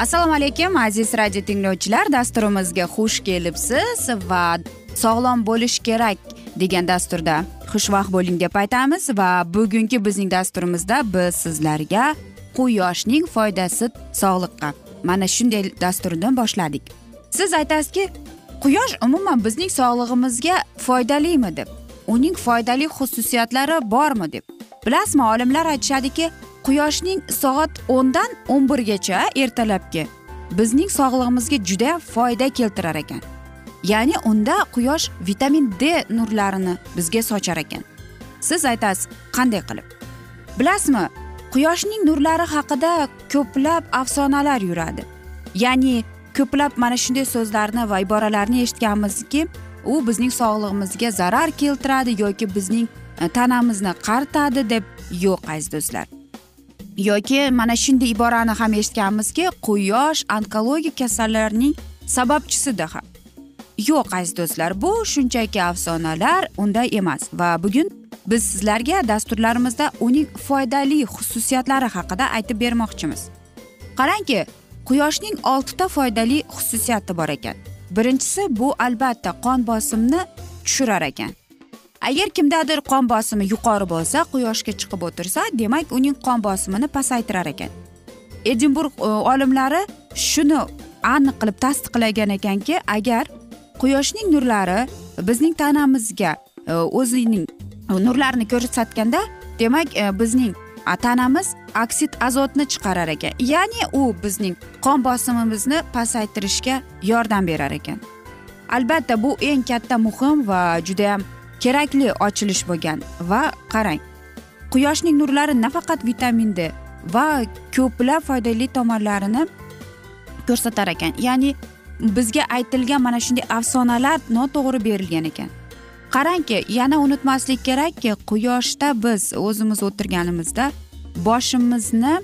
assalomu alaykum aziz radio tinglovchilar. Dasturimizga xush kelibsiz va sog'lom bo'lish kerak degan dasturda xushvaqt bo'ling deb aytamiz va bugungi bizning dasturimizda biz sizlarga quyoshning foydasi sog'liqqa. Mana shunday dasturdan boshladik. Siz aytasizki quyosh umuman bizning sog'lig'imizga foydalimi deb uning foydali xususiyatlari bormi deb. Bilasizmi olimlar aytishadiki quyoshning soat o'ndan o'n birgacha ertalabki bizning sog'lig'imizga juda foyda keltirar ekan. Ya'ni unda quyosh vitamin d nurlarini bizga sochar ekan. Siz aytasiz qanday qilib? Bilasizmi quyoshning nurlari haqida ko'plab afsonalar yuradi. Ya'ni ko'plab mana shunday so'zlarni va iboralarni eshitganmizki u bizning sog'lig'imizga zarar keltiradi yoki bizning e, tanamizni qaritadi deb yo'q aziz do'stlar. Yoki mana shunday iborani ham eshitganmizki quyosh onkologik kasallarning sababchisida ham. Yo'q aziz do'stlar bu shunchaki afsonalar unday emas va bugun biz sizlarga dasturlarimizda uning foydali xususiyatlari haqida aytib bermoqchimiz. Qarangki quyoshning oltita foydali xususiyati bor ekan. Birinchisi bu albatta qon bosimni tushirar ekan. Agar kimdadir qon bosimi yuqori bo'lsa quyoshga chiqib o'tirsa demak uning qon bosimini pasaytirar ekan. Edinburg e, olimlari shuni aniq qilib tasdiqlagan ekanki agar quyoshning nurlari bizning tanamizga e, o'zining nurlarini ko'rsatganda demak e, bizning tanamiz oksid azotni chiqarar ekan. Ya'ni u bizning qon bosimimizni pasaytirishga yordam berar ekan. Albatta bu eng katta muhim va judayam kerakli ochilish bo'lgan va qarang quyoshning nurlari nafaqat vitamin d va ko'plab foydali tomonlarini ko'rsatar ekan. Ya'ni bizga aytilgan mana shunday afsonalar noto'g'ri berilgan ekan. Qarangki yana unutmaslik kerakki quyoshda biz o'zimiz o'tirganimizda boshimizni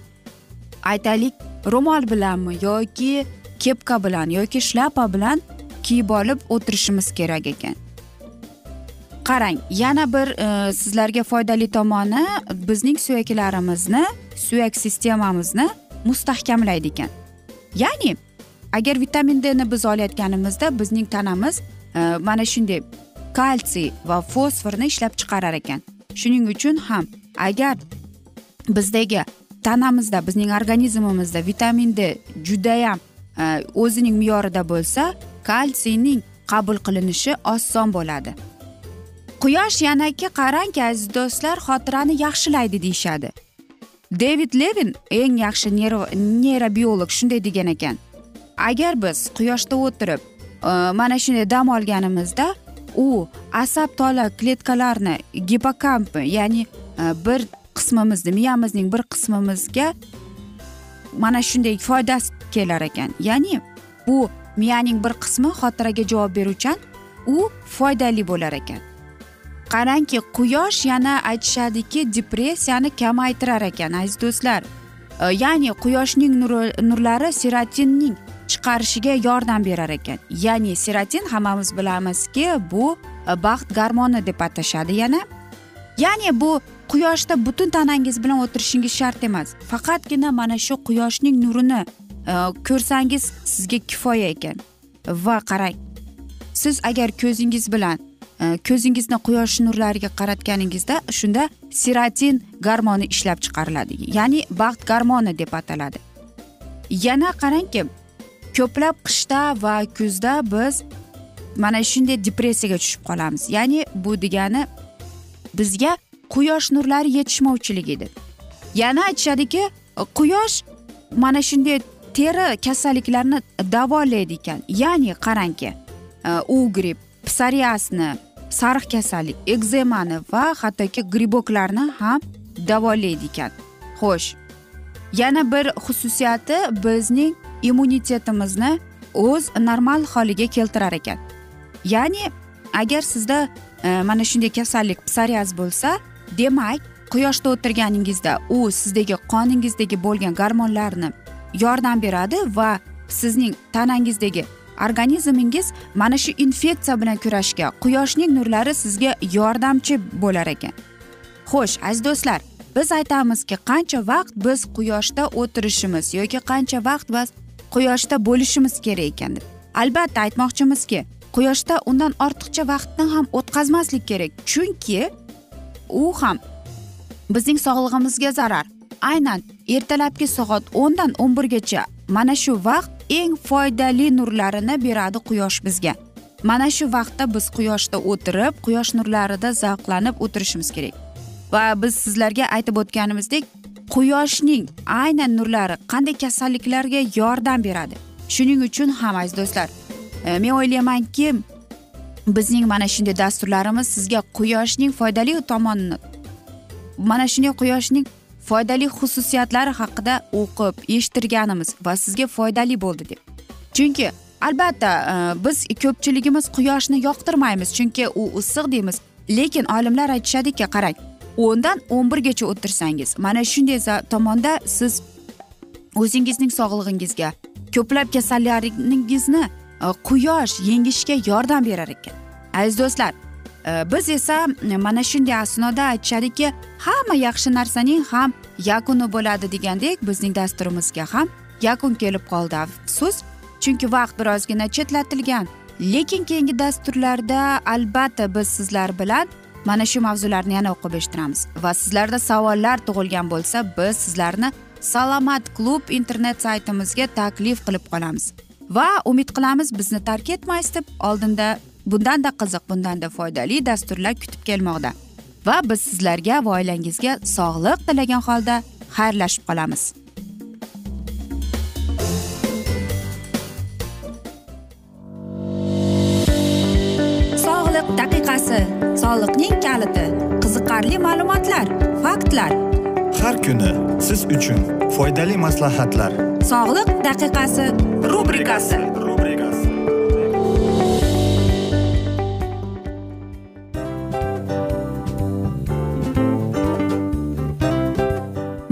aytaylik ro'mol bilanmi yoki kepka bilan yoki shlyapa bilan kiyib olib o'tirishimiz kerak ekan. Qarang yana bir e, sizlarga foydali tomoni bizning suyaklarimizni suyak sistemamizni mustahkamlaydi ekan. Ya'ni agar vitamin dni biz olayotganimizda bizning tanamiz e, mana shunday kalsiy va fosforni ishlab chiqarar ekan. Shuning uchun ham agar bizdagi tanamizda bizning organizmimizda vitamin d judayam e, o'zining me'yorida bo'lsa kalsiyning qabul qilinishi oson bo'ladi. Quyosh yanaki qarangki aziz do'stlar xotirani yaxshilaydi deyishadi. Devid levin eng yaxshi neyrobiolog shunday degan ekan. Agar biz quyoshda o'tirib e, mana shunday dam olganimizda u asab tola kletkalarni gipokamp ya'ni e, bir qismimizni miyamizning bir qismimizga mana shunday foydasi kelar ekan. Ya'ni bu miyaning bir qismi xotiraga javob beruvchan u foydali bo'lar ekan. Qarangki quyosh yana aytishadiki depressiyani kamaytirar ekan aziz do'stlar. E, ya'ni quyoshning nurlari serotinning chiqarishiga yordam berar ekan. Ya'ni serotin hammamiz bilamizki bu e, baxt garmoni deb atashadi yana. Ya'ni bu quyoshda butun tanangiz bilan o'tirishingiz shart emas. Faqatgina mana shu quyoshning nurini e, ko'rsangiz sizga kifoya ekan. Va qarang siz agar ko'zingiz bilan Э, ko'zingizni quyosh nurlariga qaratganingizda shunda serotin garmoni ishlab chiqariladi. Ya'ni baxt garmoni deb ataladi. Yana qarangki ko'plab qishda va kuzda biz mana shunday depressiyaga tushib qolamiz. Ya'ni bu degani bizga quyosh nurlari yetishmovchiligidir yana aytishadiki quyosh mana shunday teri kasalliklarni davolaydi ekan. Ya'ni qarangki e, u gripp psoriazni sariq kasallik ekzemani va hattoki griboklarni ham davolaydi ekan. Xo'sh yana bir xususiyati bizning immunitetimizni o'z normal holiga keltirar ekan. Ya'ni agar sizda e, mana shunday kasallik psoriaz bo'lsa demak quyoshda o'tirganingizda u sizdagi qoningizdagi bo'lgan gormonlarni yordam beradi va sizning tanangizdagi organizmingiz mana shu infeksiya bilan kurashga quyoshning nurlari sizga yordamchi bo'lar ekan. Xo'sh aziz do'stlar biz aytamizki qancha vaqt biz quyoshda o'tirishimiz yoki qancha vaqt biz quyoshda bo'lishimiz kerak ekan deb. Albatta aytmoqchimizki quyoshda undan ortiqcha vaqtni ham o'tkazmaslik kerak chunki u ham bizning sog'lig'imizga zarar. Aynan ertalabki soat o'ndan o'n birgacha mana shu vaqt eng foydali nurlarini beradi quyosh bizga. Mana shu vaqtda biz quyoshda o'tirib quyosh nurlarida zavqlanib o'tirishimiz kerak. Va biz sizlarga aytib o'tganimizdek quyoshning aynan nurlari qanday kasalliklarga yordam beradi? Shuning uchun ham aziz do'stlar e, men o'ylaymanki bizning mana shunday dasturlarimiz sizga quyoshning foydali tomonini mana shunday quyoshning foydali xususiyatlari haqida o'qib eshittirganimiz va sizga foydali bo'ldi deb. Chunki albatta e, biz ko'pchiligimiz quyoshni yoqtirmaymiz chunki u issiq deymiz. Lekin olimlar aytishadiki qarang o'ndan o'n birgacha o'tirsangiz mana shunday tomonda siz o'zingizning sog'lig'ingizga ko'plab kasallaringizni e, quyosh yengishga yordam berar ekan. Aziz do'stlar Э, biz esa mana shunday asnoda aytishadiki hamma yaxshi narsaning ham yakuni bo'ladi degandek bizning dasturimizga ham yakun kelib qoldi. Afsus chunki vaqt birozgina chetlatilgan. Lekin keyingi dasturlarda albatta biz sizlar bilan mana shu mavzularni yana o'qib eshittiramiz. Va sizlarda savollar tug'ilgan bo'lsa biz sizlarni salomat klub internet saytimizga taklif qilib qolamiz. Va umid qilamiz bizni tark etmaysiz deb oldinda bundanda qiziq bundanda foydali dasturlar kutib kelmoqda. Va biz sizlarga va oilangizga sog'lik tilagan holda xayrlashib qolamiz. Sog'liq daqiqasi soliqning kaliti qiziqarli ma'lumotlar faktlar. Har kuni siz uchun foydali maslahatlar. Sog'liq daqiqasi rubrikasi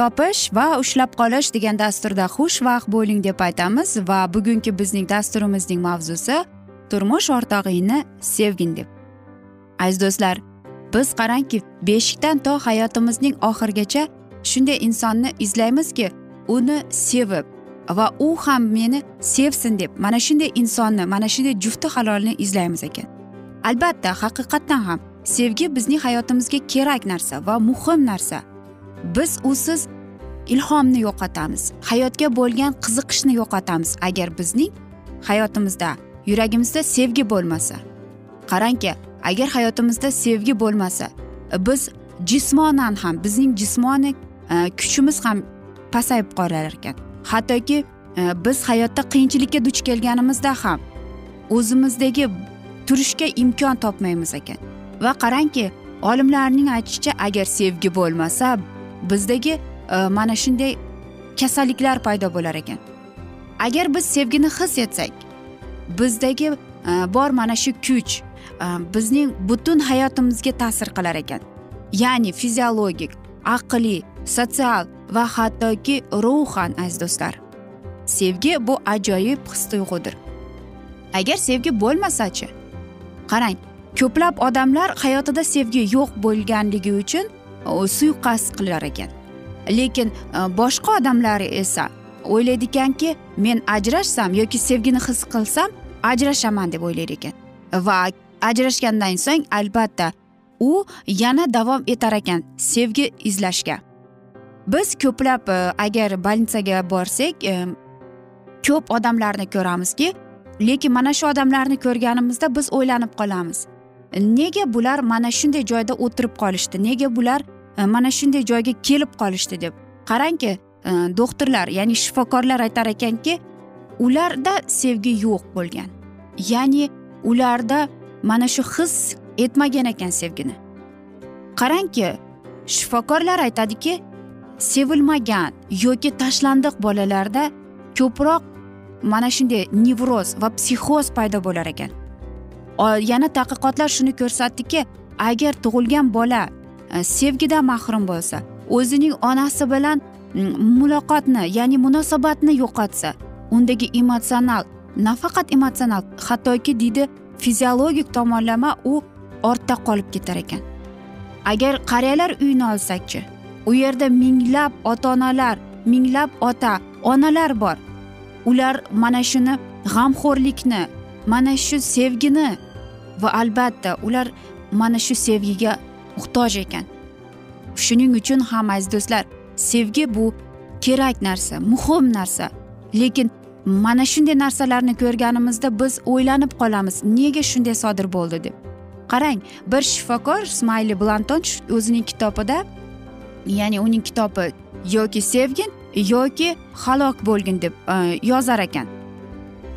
Topish va ushlab qolish degan dasturda xushvaqt bo'ling deb aytamiz va bugungi bizning dasturimizning mavzusi turmush o'rtog'ingni sevgin deb. Aziz do'stlar biz qarangki beshikdan to hayotimizning oxirigacha shunday insonni izlaymizki uni sevib va u ham meni sevsin deb mana shunday insonni mana shunday jufti halolni izlaymiz ekan. Albatta haqiqatdan ham sevgi bizning hayotimizga kerak narsa va muhim narsa. Biz usiz ilhomni yo'qotamiz. Hayotga bo'lgan qiziqishni yo'qotamiz. Agar bizning hayotimizda yuragimizda sevgi bo'lmasa qarangki agar hayotimizda sevgi bo'lmasa biz jismonan ham bizning jismoniy e, kuchimiz ham pasayib qolar ekan. Hattoki e, biz hayotda qiyinchilikka duch kelganimizda ham o'zimizdagi turishga imkon topmaymiz ekan. Va qarangki olimlarning aytishicha agar sevgi bo'lmasa bizdagi e, mana shunday kasalliklar paydo bo'lar ekan. Agar biz sevgini his etsak bizdagi e, bor mana shu kuch e, bizning butun hayotimizga ta'sir qilar ekan. Ya'ni fiziologik aqliy sotsial va hattoki ruhan aziz do'stlar. Sevgi bu ajoyib his tuyg'udir. Agar sevgi bo'lmasachi qarang ko'plab odamlar hayotida sevgi yo'q bo'lganligi uchun suiqasd qilar ekan. Lekin e, boshqa odamlar esa o'ylaydi ekanki men ajrashsam yoki sevgini his qilsam ajrashaman deb o'ylar ekan. Va ajrashgandan so'ng albatta u yana davom etar ekan sevgi izlashga. Biz ko'plab e, agar больницаga borsak e, ko'p odamlarni ko'ramizki lekin mana shu odamlarni ko'rganimizda biz o'ylanib qolamiz. Nega bular mana shunday joyda o'tirib qolishdi? Nega bular e, mana shunday joyga kelib qolishdi deb qarangki e, doktorlar ya'ni shifokorlar aytar ekanki ularda sevgi yo'q bo'lgan. Ya'ni ularda mana shu his etmagan ekan sevgini. Qarangki shifokorlar aytadiki sevilmagan yoki tashlandiq bolalarda ko'proq mana shunday nevroz va psixoz paydo bo'lar ekan. Yana tadqiqotlar shuni ko'rsatdiki agar tug'ilgan bola e, sevgidan mahrum bo'lsa o'zining onasi bilan muloqotni ya'ni munosabatni yo'qotsa undagi emotsional nafaqat emotsional hattoki deydi fiziologik tomonlama u ortda qolib ketar ekan. Agar qariyalar uyini olsakchi u yerda minglab ota onalar minglab ota onalar bor. Ular mana shuni g'amxo'rlikni mana shu sevgini va albatta ular mana shu sevgiga muhtoj ekan. Shuning uchun ham aziz do'stlar sevgi bu kerak narsa muhim narsa. Lekin mana shunday narsalarni ko'rganimizda biz o'ylanib qolamiz nega shunday sodir bo'ldi? deb. Qarang bir shifokor smayli blanton o'zining kitobida ya'ni uning kitobi yoki sevgin yoki halok bo'lgin deb e, yozar ekan.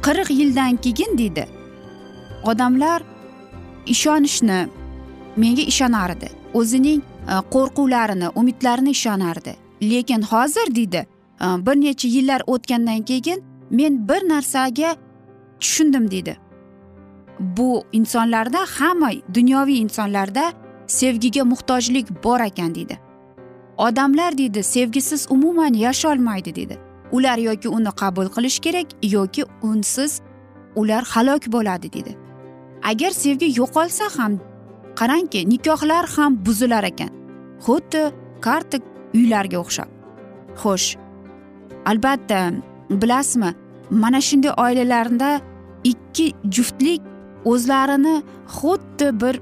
Qirq yildan keyin deydi. Odamlar ishonishni menga ishonardi. O'zining e, qo'rquvlarini umidlarini ishonardi. Lekin hozir deydi e, bir necha yillar o'tgandan keyin men bir narsaga tushundim deydi. Bu insonlarda hamma dunyoviy insonlarda sevgiga muhtojlik bor ekan deydi. Odamlar deydi sevgisiz umuman yasholmaydi deydi. Ular yoki uni qabul qilish kerak yoki unsiz ular halok bo'ladi dedi agar sevgi yo'qolsa ham qarangki nikohlar ham buzilar ekan. Xuddi karta uylarga o'xshab. Xo'sh albatta bilasizmi mana shunday oilalarda ikki juftlik o'zlarini xuddi bir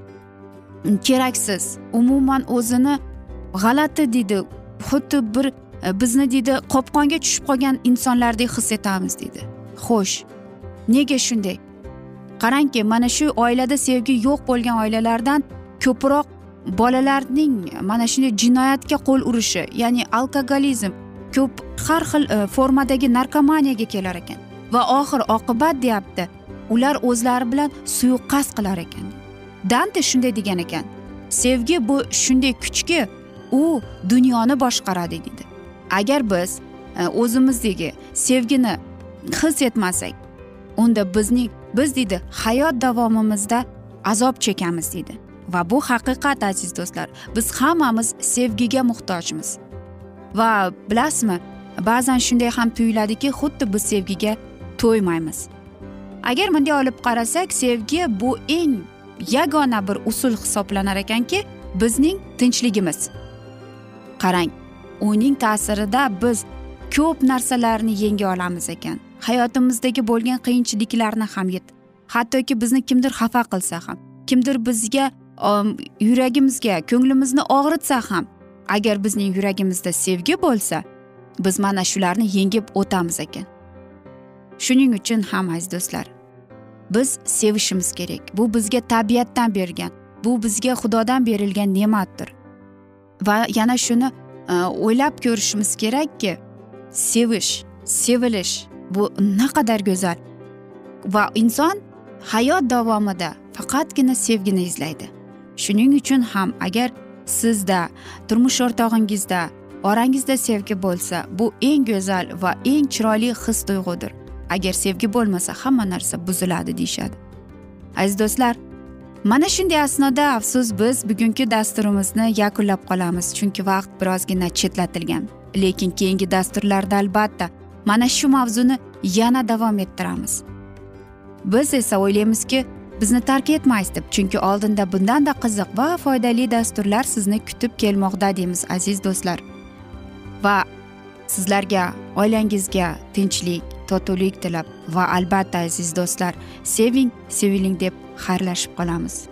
keraksiz umuman o'zini g'alati deydi xuddi bir e, bizni deydi qopqonga tushib qolgan insonlardek his etamiz deydi. Xo'sh nega shunday? Qarangki mana shu oilada sevgi yo'q bo'lgan oilalardan ko'proq bolalarning mana shunday jinoyatga qo'l urishi ya'ni alkogolizm ko'p har xil e, formadagi narkomaniyaga kelar ekan. Va oxir oqibat deyapti ular o'zlari bilan suiqasd qilar ekan. Dante shunday degan ekan sevgi bu shunday kuchki u dunyoni boshqaradi deydi. Agar biz e, o'zimizdagi sevgini his etmasak unda bizning biz deydi hayot davomimizda azob chekamiz deydi. Va bu haqiqat aziz do'stlar biz hammamiz sevgiga muhtojmiz. Va bilasizmi ba'zan shunday ham tuyuladiki xuddi biz sevgiga to'ymaymiz. Agar bunday olib qarasak sevgi bu eng yagona bir usul hisoblanar ekanki bizning tinchligimiz. Qarang uning ta'sirida biz ko'p narsalarni yenga olamiz ekan. Hayotimizdagi bo'lgan qiyinchiliklarni ham yet. Hattoki bizni kimdir xafa qilsa ham kimdir bizga um, yuragimizga ko'nglimizni og'ritsa ham agar bizning yuragimizda sevgi bo'lsa biz mana shularni yengib o'tamiz ekan. Shuning uchun ham aziz do'stlar biz sevishimiz kerak. Bu bizga tabiatdan bergan bu bizga xudodan berilgan ne'matdir. Va yana shuni uh, o'ylab ko'rishimiz kerakki sevish sevilish bu naqadar go'zal va inson hayot davomida faqatgina sevgini izlaydi. Shuning uchun ham agar sizda turmush o'rtog'ingizda orangizda sevgi bo'lsa bu eng go'zal va eng chiroyli his tuyg'udir. Agar sevgi bo'lmasa hamma narsa buziladi deyishadi. Aziz do'stlar mana shunday asnoda afsus biz bugungi dasturimizni yakunlab qolamiz chunki vaqt birozgina chetlatilgan. Lekin keyingi dasturlarda albatta mana shu mavzuni yana davom ettiramiz. Biz esa o'ylaymizki bizni tark etmaysiz deb chunki oldinda bundanda qiziq va foydali dasturlar sizni kutib kelmoqda deymiz aziz do'stlar. Va sizlarga oilangizga tinchlik totuvlik tilab va albatta aziz do'stlar seving seviling deb xayrlashib qolamiz.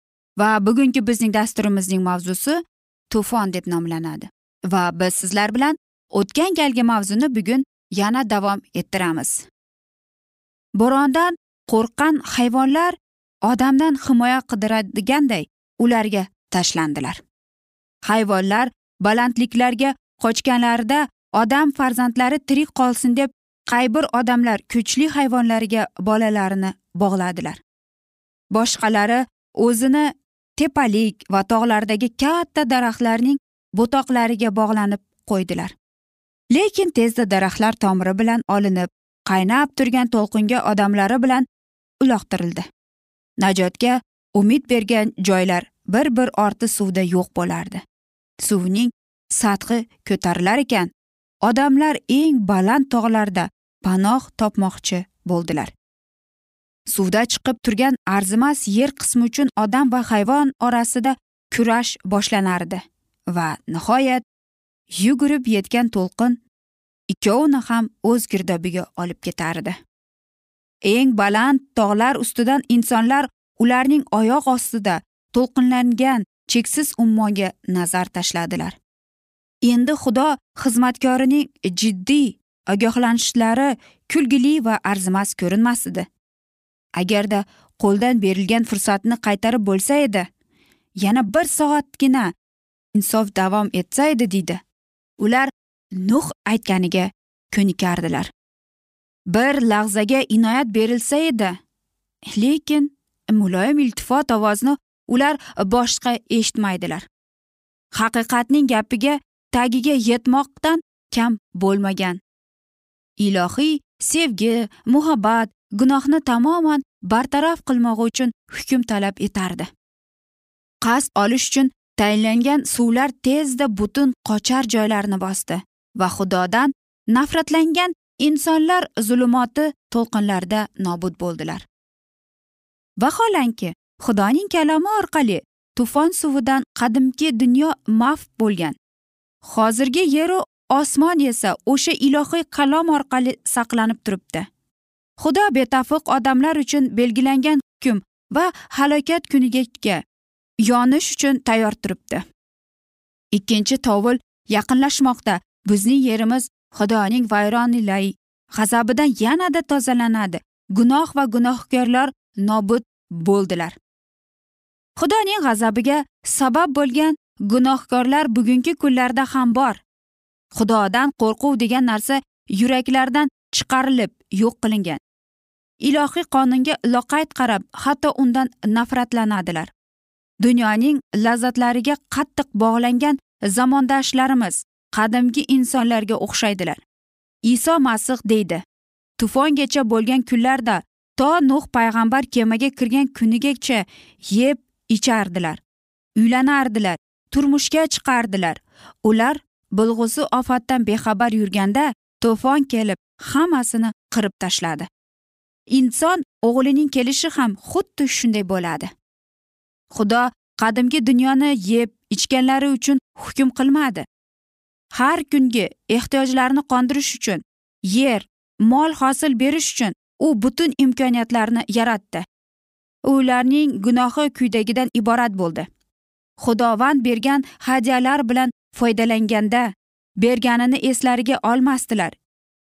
Va bugungi bizning dasturimizning mavzusi to'fon deb nomlanadi. Va biz sizlar bilan o'tgan galgi mavzuni bugun yana davom ettiramiz. Bo'rondan qo'rqqan hayvonlar odamdan himoya qidiradiganday ularga tashlandilar. Hayvonlar balandliklarga qochganlarida odam farzandlari tirik qolsin deb qay bir odamlar kuchli hayvonlarga bolalarini bog'ladilar. Boshqalari o'zini tepalik va tog'lardagi katta daraxtlarning bo'toqlariga bog'lanib qo'ydilar. Lekin tezda daraxtlar tomiri bilan olinib qaynab turgan to'lqinga odamlari bilan uloqtirildi. Najotga umid bergan joylar bir bir orti suvda yo'q bo'lardi. Suvning sathi ko'tarilar ekan. Odamlar eng baland tog'larda panoh topmoqchi bo'ldilar. Suvda chiqib turgan arzimas yer qismi uchun odam va hayvon orasida kurash boshlanardi va nihoyat yugurib yetgan to'lqin ikkovini ham o'z girdobiga olib ketardi. Eng baland tog'lar ustidan insonlar ularning oyoq ostida to'lqinlangan cheksiz ummonga nazar tashladilar. Endi xudo xizmatkorining jiddiy ogohlanishlari kulgili va arzimas ko'rinmas edi agarda qo'ldan berilgan fursatni qaytarib bo'lsa edi yana bir soatgina insof davom etsa edi deydi. Ular nuh aytganiga ko'nikardilar. Bir lahzaga inoyat berilsa edi lekin muloyim iltifot ovozni ular boshqa eshitmaydilar. Haqiqatning gapiga tagiga yetmoqdan kam bo'lmagan ilohiy sevgi muhabbat gunohni tamoman bartaraf qilmog'i uchun hukm talab etardi. Qasd olish uchun tayinlangan suvlar tezda butun qochar joylarni bosdi va xudodan nafratlangan insonlar zulumoti to'lqinlarida nobud bo'ldilar. Vaholanki xudoning kalami orqali tufon suvidan qadimki dunyo maf bo'lgan. Hozirgi yeru osmon esa o'sha ilohiy qalom orqali saqlanib turibdi. Xudo betafiq odamlar uchun belgilangan hukm va halokat kuniga yonish uchun tayyor turibdi. Ikkinchi tovul yaqinlashmoqda. Bizning yerimiz xudoning vayronilay g'azabidan yanada tozalanadi. Gunoh va gunohkorlar nobud bo'ldilar. Xudoning g'azabiga sabab bo'lgan gunohkorlar bugungi kunlarda ham bor. Xudodan qo'rquv degan narsa yuraklardan chiqarilib yo'q qilingan. Ilohiy qonunga loqayd qarab hatto undan nafratlanadilar. Dunyoning lazzatlariga qattiq bog'langan zamondoshlarimiz qadimgi insonlarga o'xshaydilar. Iso masih deydi tufongacha bo'lgan kunlarda to nuh payg'ambar kemaga kirgan kunigacha yeb ichardilar uylanardilar turmushga chiqardilar. Ular bo'lg'usi ofatdan bexabar yurganda to'fon kelib hammasini qirib tashladi. Inson o'g'lining kelishi ham xuddi shunday bo'ladi. Xudo qadimgi dunyoni yeb ichganlari uchun hukm qilmadi. Har kungi ehtiyojlarni qondirish uchun yer mol hosil berish uchun u butun imkoniyatlarni yaratdi. Ularning gunohi quyidagidan iborat bo'ldi. Xudovand bergan hadyalar bilan foydalanganda berganini eslariga olmasdilar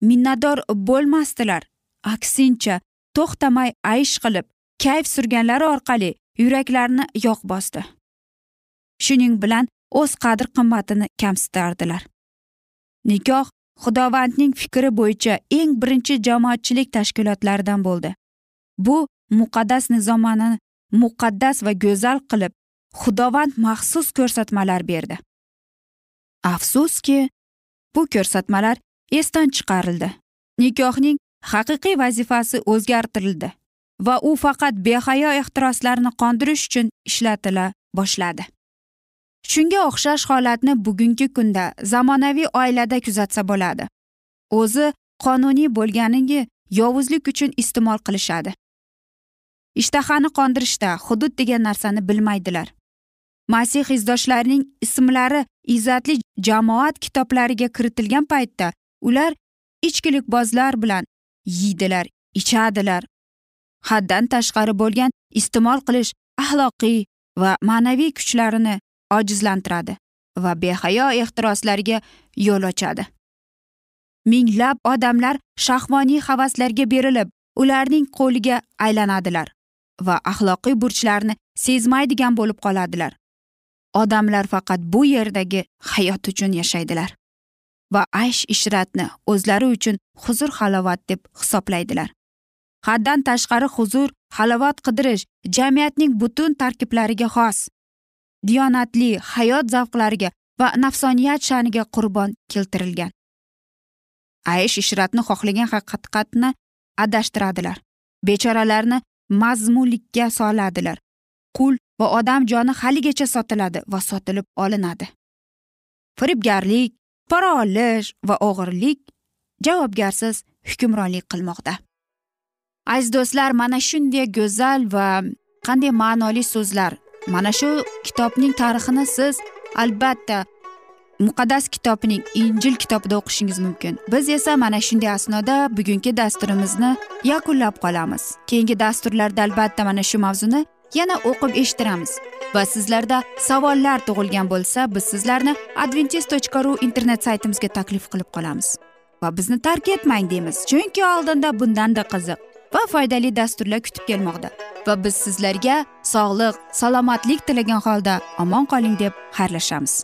minnatdor bo'lmasdilar. Aksincha to'xtamay aysh qilib kayf surganlari orqali yuraklarni yog' bosdi. Shuning bilan o'z qadr qimmatini kamsitardilar. Nikoh xudovandning fikri bo'yicha eng birinchi jamoatchilik tashkilotlaridan bo'ldi. Bu muqaddas nizomani muqaddas va go'zal qilib xudovand maxsus ko'rsatmalar berdi. Afsuski bu ko'rsatmalar esdan chiqarildi. Nikohning haqiqiy vazifasi o'zgartirildi va u faqat behayo ehtiroslarni qondirish uchun ishlatila boshladi. Shunga o'xshash holatni bugungi kunda zamonaviy oilada kuzatsa bo'ladi. O'zi qonuniy bo'lganiga yovuzlik uchun iste'mol qilishadi. Ishtahani qondirishda hudud degan narsani bilmaydilar. Masih izdoshlarining ismlari izzatli jamoat kitoblariga kiritilgan paytda ular ichkilikbozlar bilan yeydilar ichadilar. Haddan tashqari bo'lgan iste'mol qilish axloqiy va ma'naviy kuchlarini ojizlantiradi va behayo ehtiroslarga yo'l ochadi. Minglab odamlar shahvoniy havaslarga berilib ularning qo'liga aylanadilar va axloqiy burchlarni sezmaydigan bo'lib qoladilar. Odamlar faqat bu yerdagi hayot uchun yashaydilar va aysh ishratni o'zlari uchun huzur halovat deb hisoblaydilar. Haddan tashqari huzur halovat qidirish jamiyatning butun tarkiblariga xos. Diyonatli hayot zavqlariga va nafsoniyat sha'niga qurbon keltirilgan. Aysh ishratni xohlagan haqiqatni adashtiradilar. Bechoralarni mazmunlikka soladilar. Qul va odam joni haligacha sotiladi va sotilib olinadi. Firibgarlik pora olish va o'g'irlik javobgarsiz hukmronlik qilmoqda. Aziz do'stlar mana shunday go'zal va qanday ma'noli so'zlar. Mana shu kitobning tarixini siz albatta muqaddas kitobning injil kitobida o'qishingiz mumkin. Biz esa mana shunday asnoda bugungi dasturimizni yakunlab qolamiz. Keyingi dasturlarda albatta mana shu mavzuni yana o'qib eshittiramiz. Va sizlarda savollar tug'ilgan bo'lsa biz sizlarni adventis tochka ru internet saytimizga taklif qilib qolamiz. Va bizni tark etmang deymiz chunki oldinda bundanda qiziq va foydali dasturlar kutib kelmoqda. Va biz sizlarga sog'lik salomatlik tilagan holda omon qoling deb xayrlashamiz.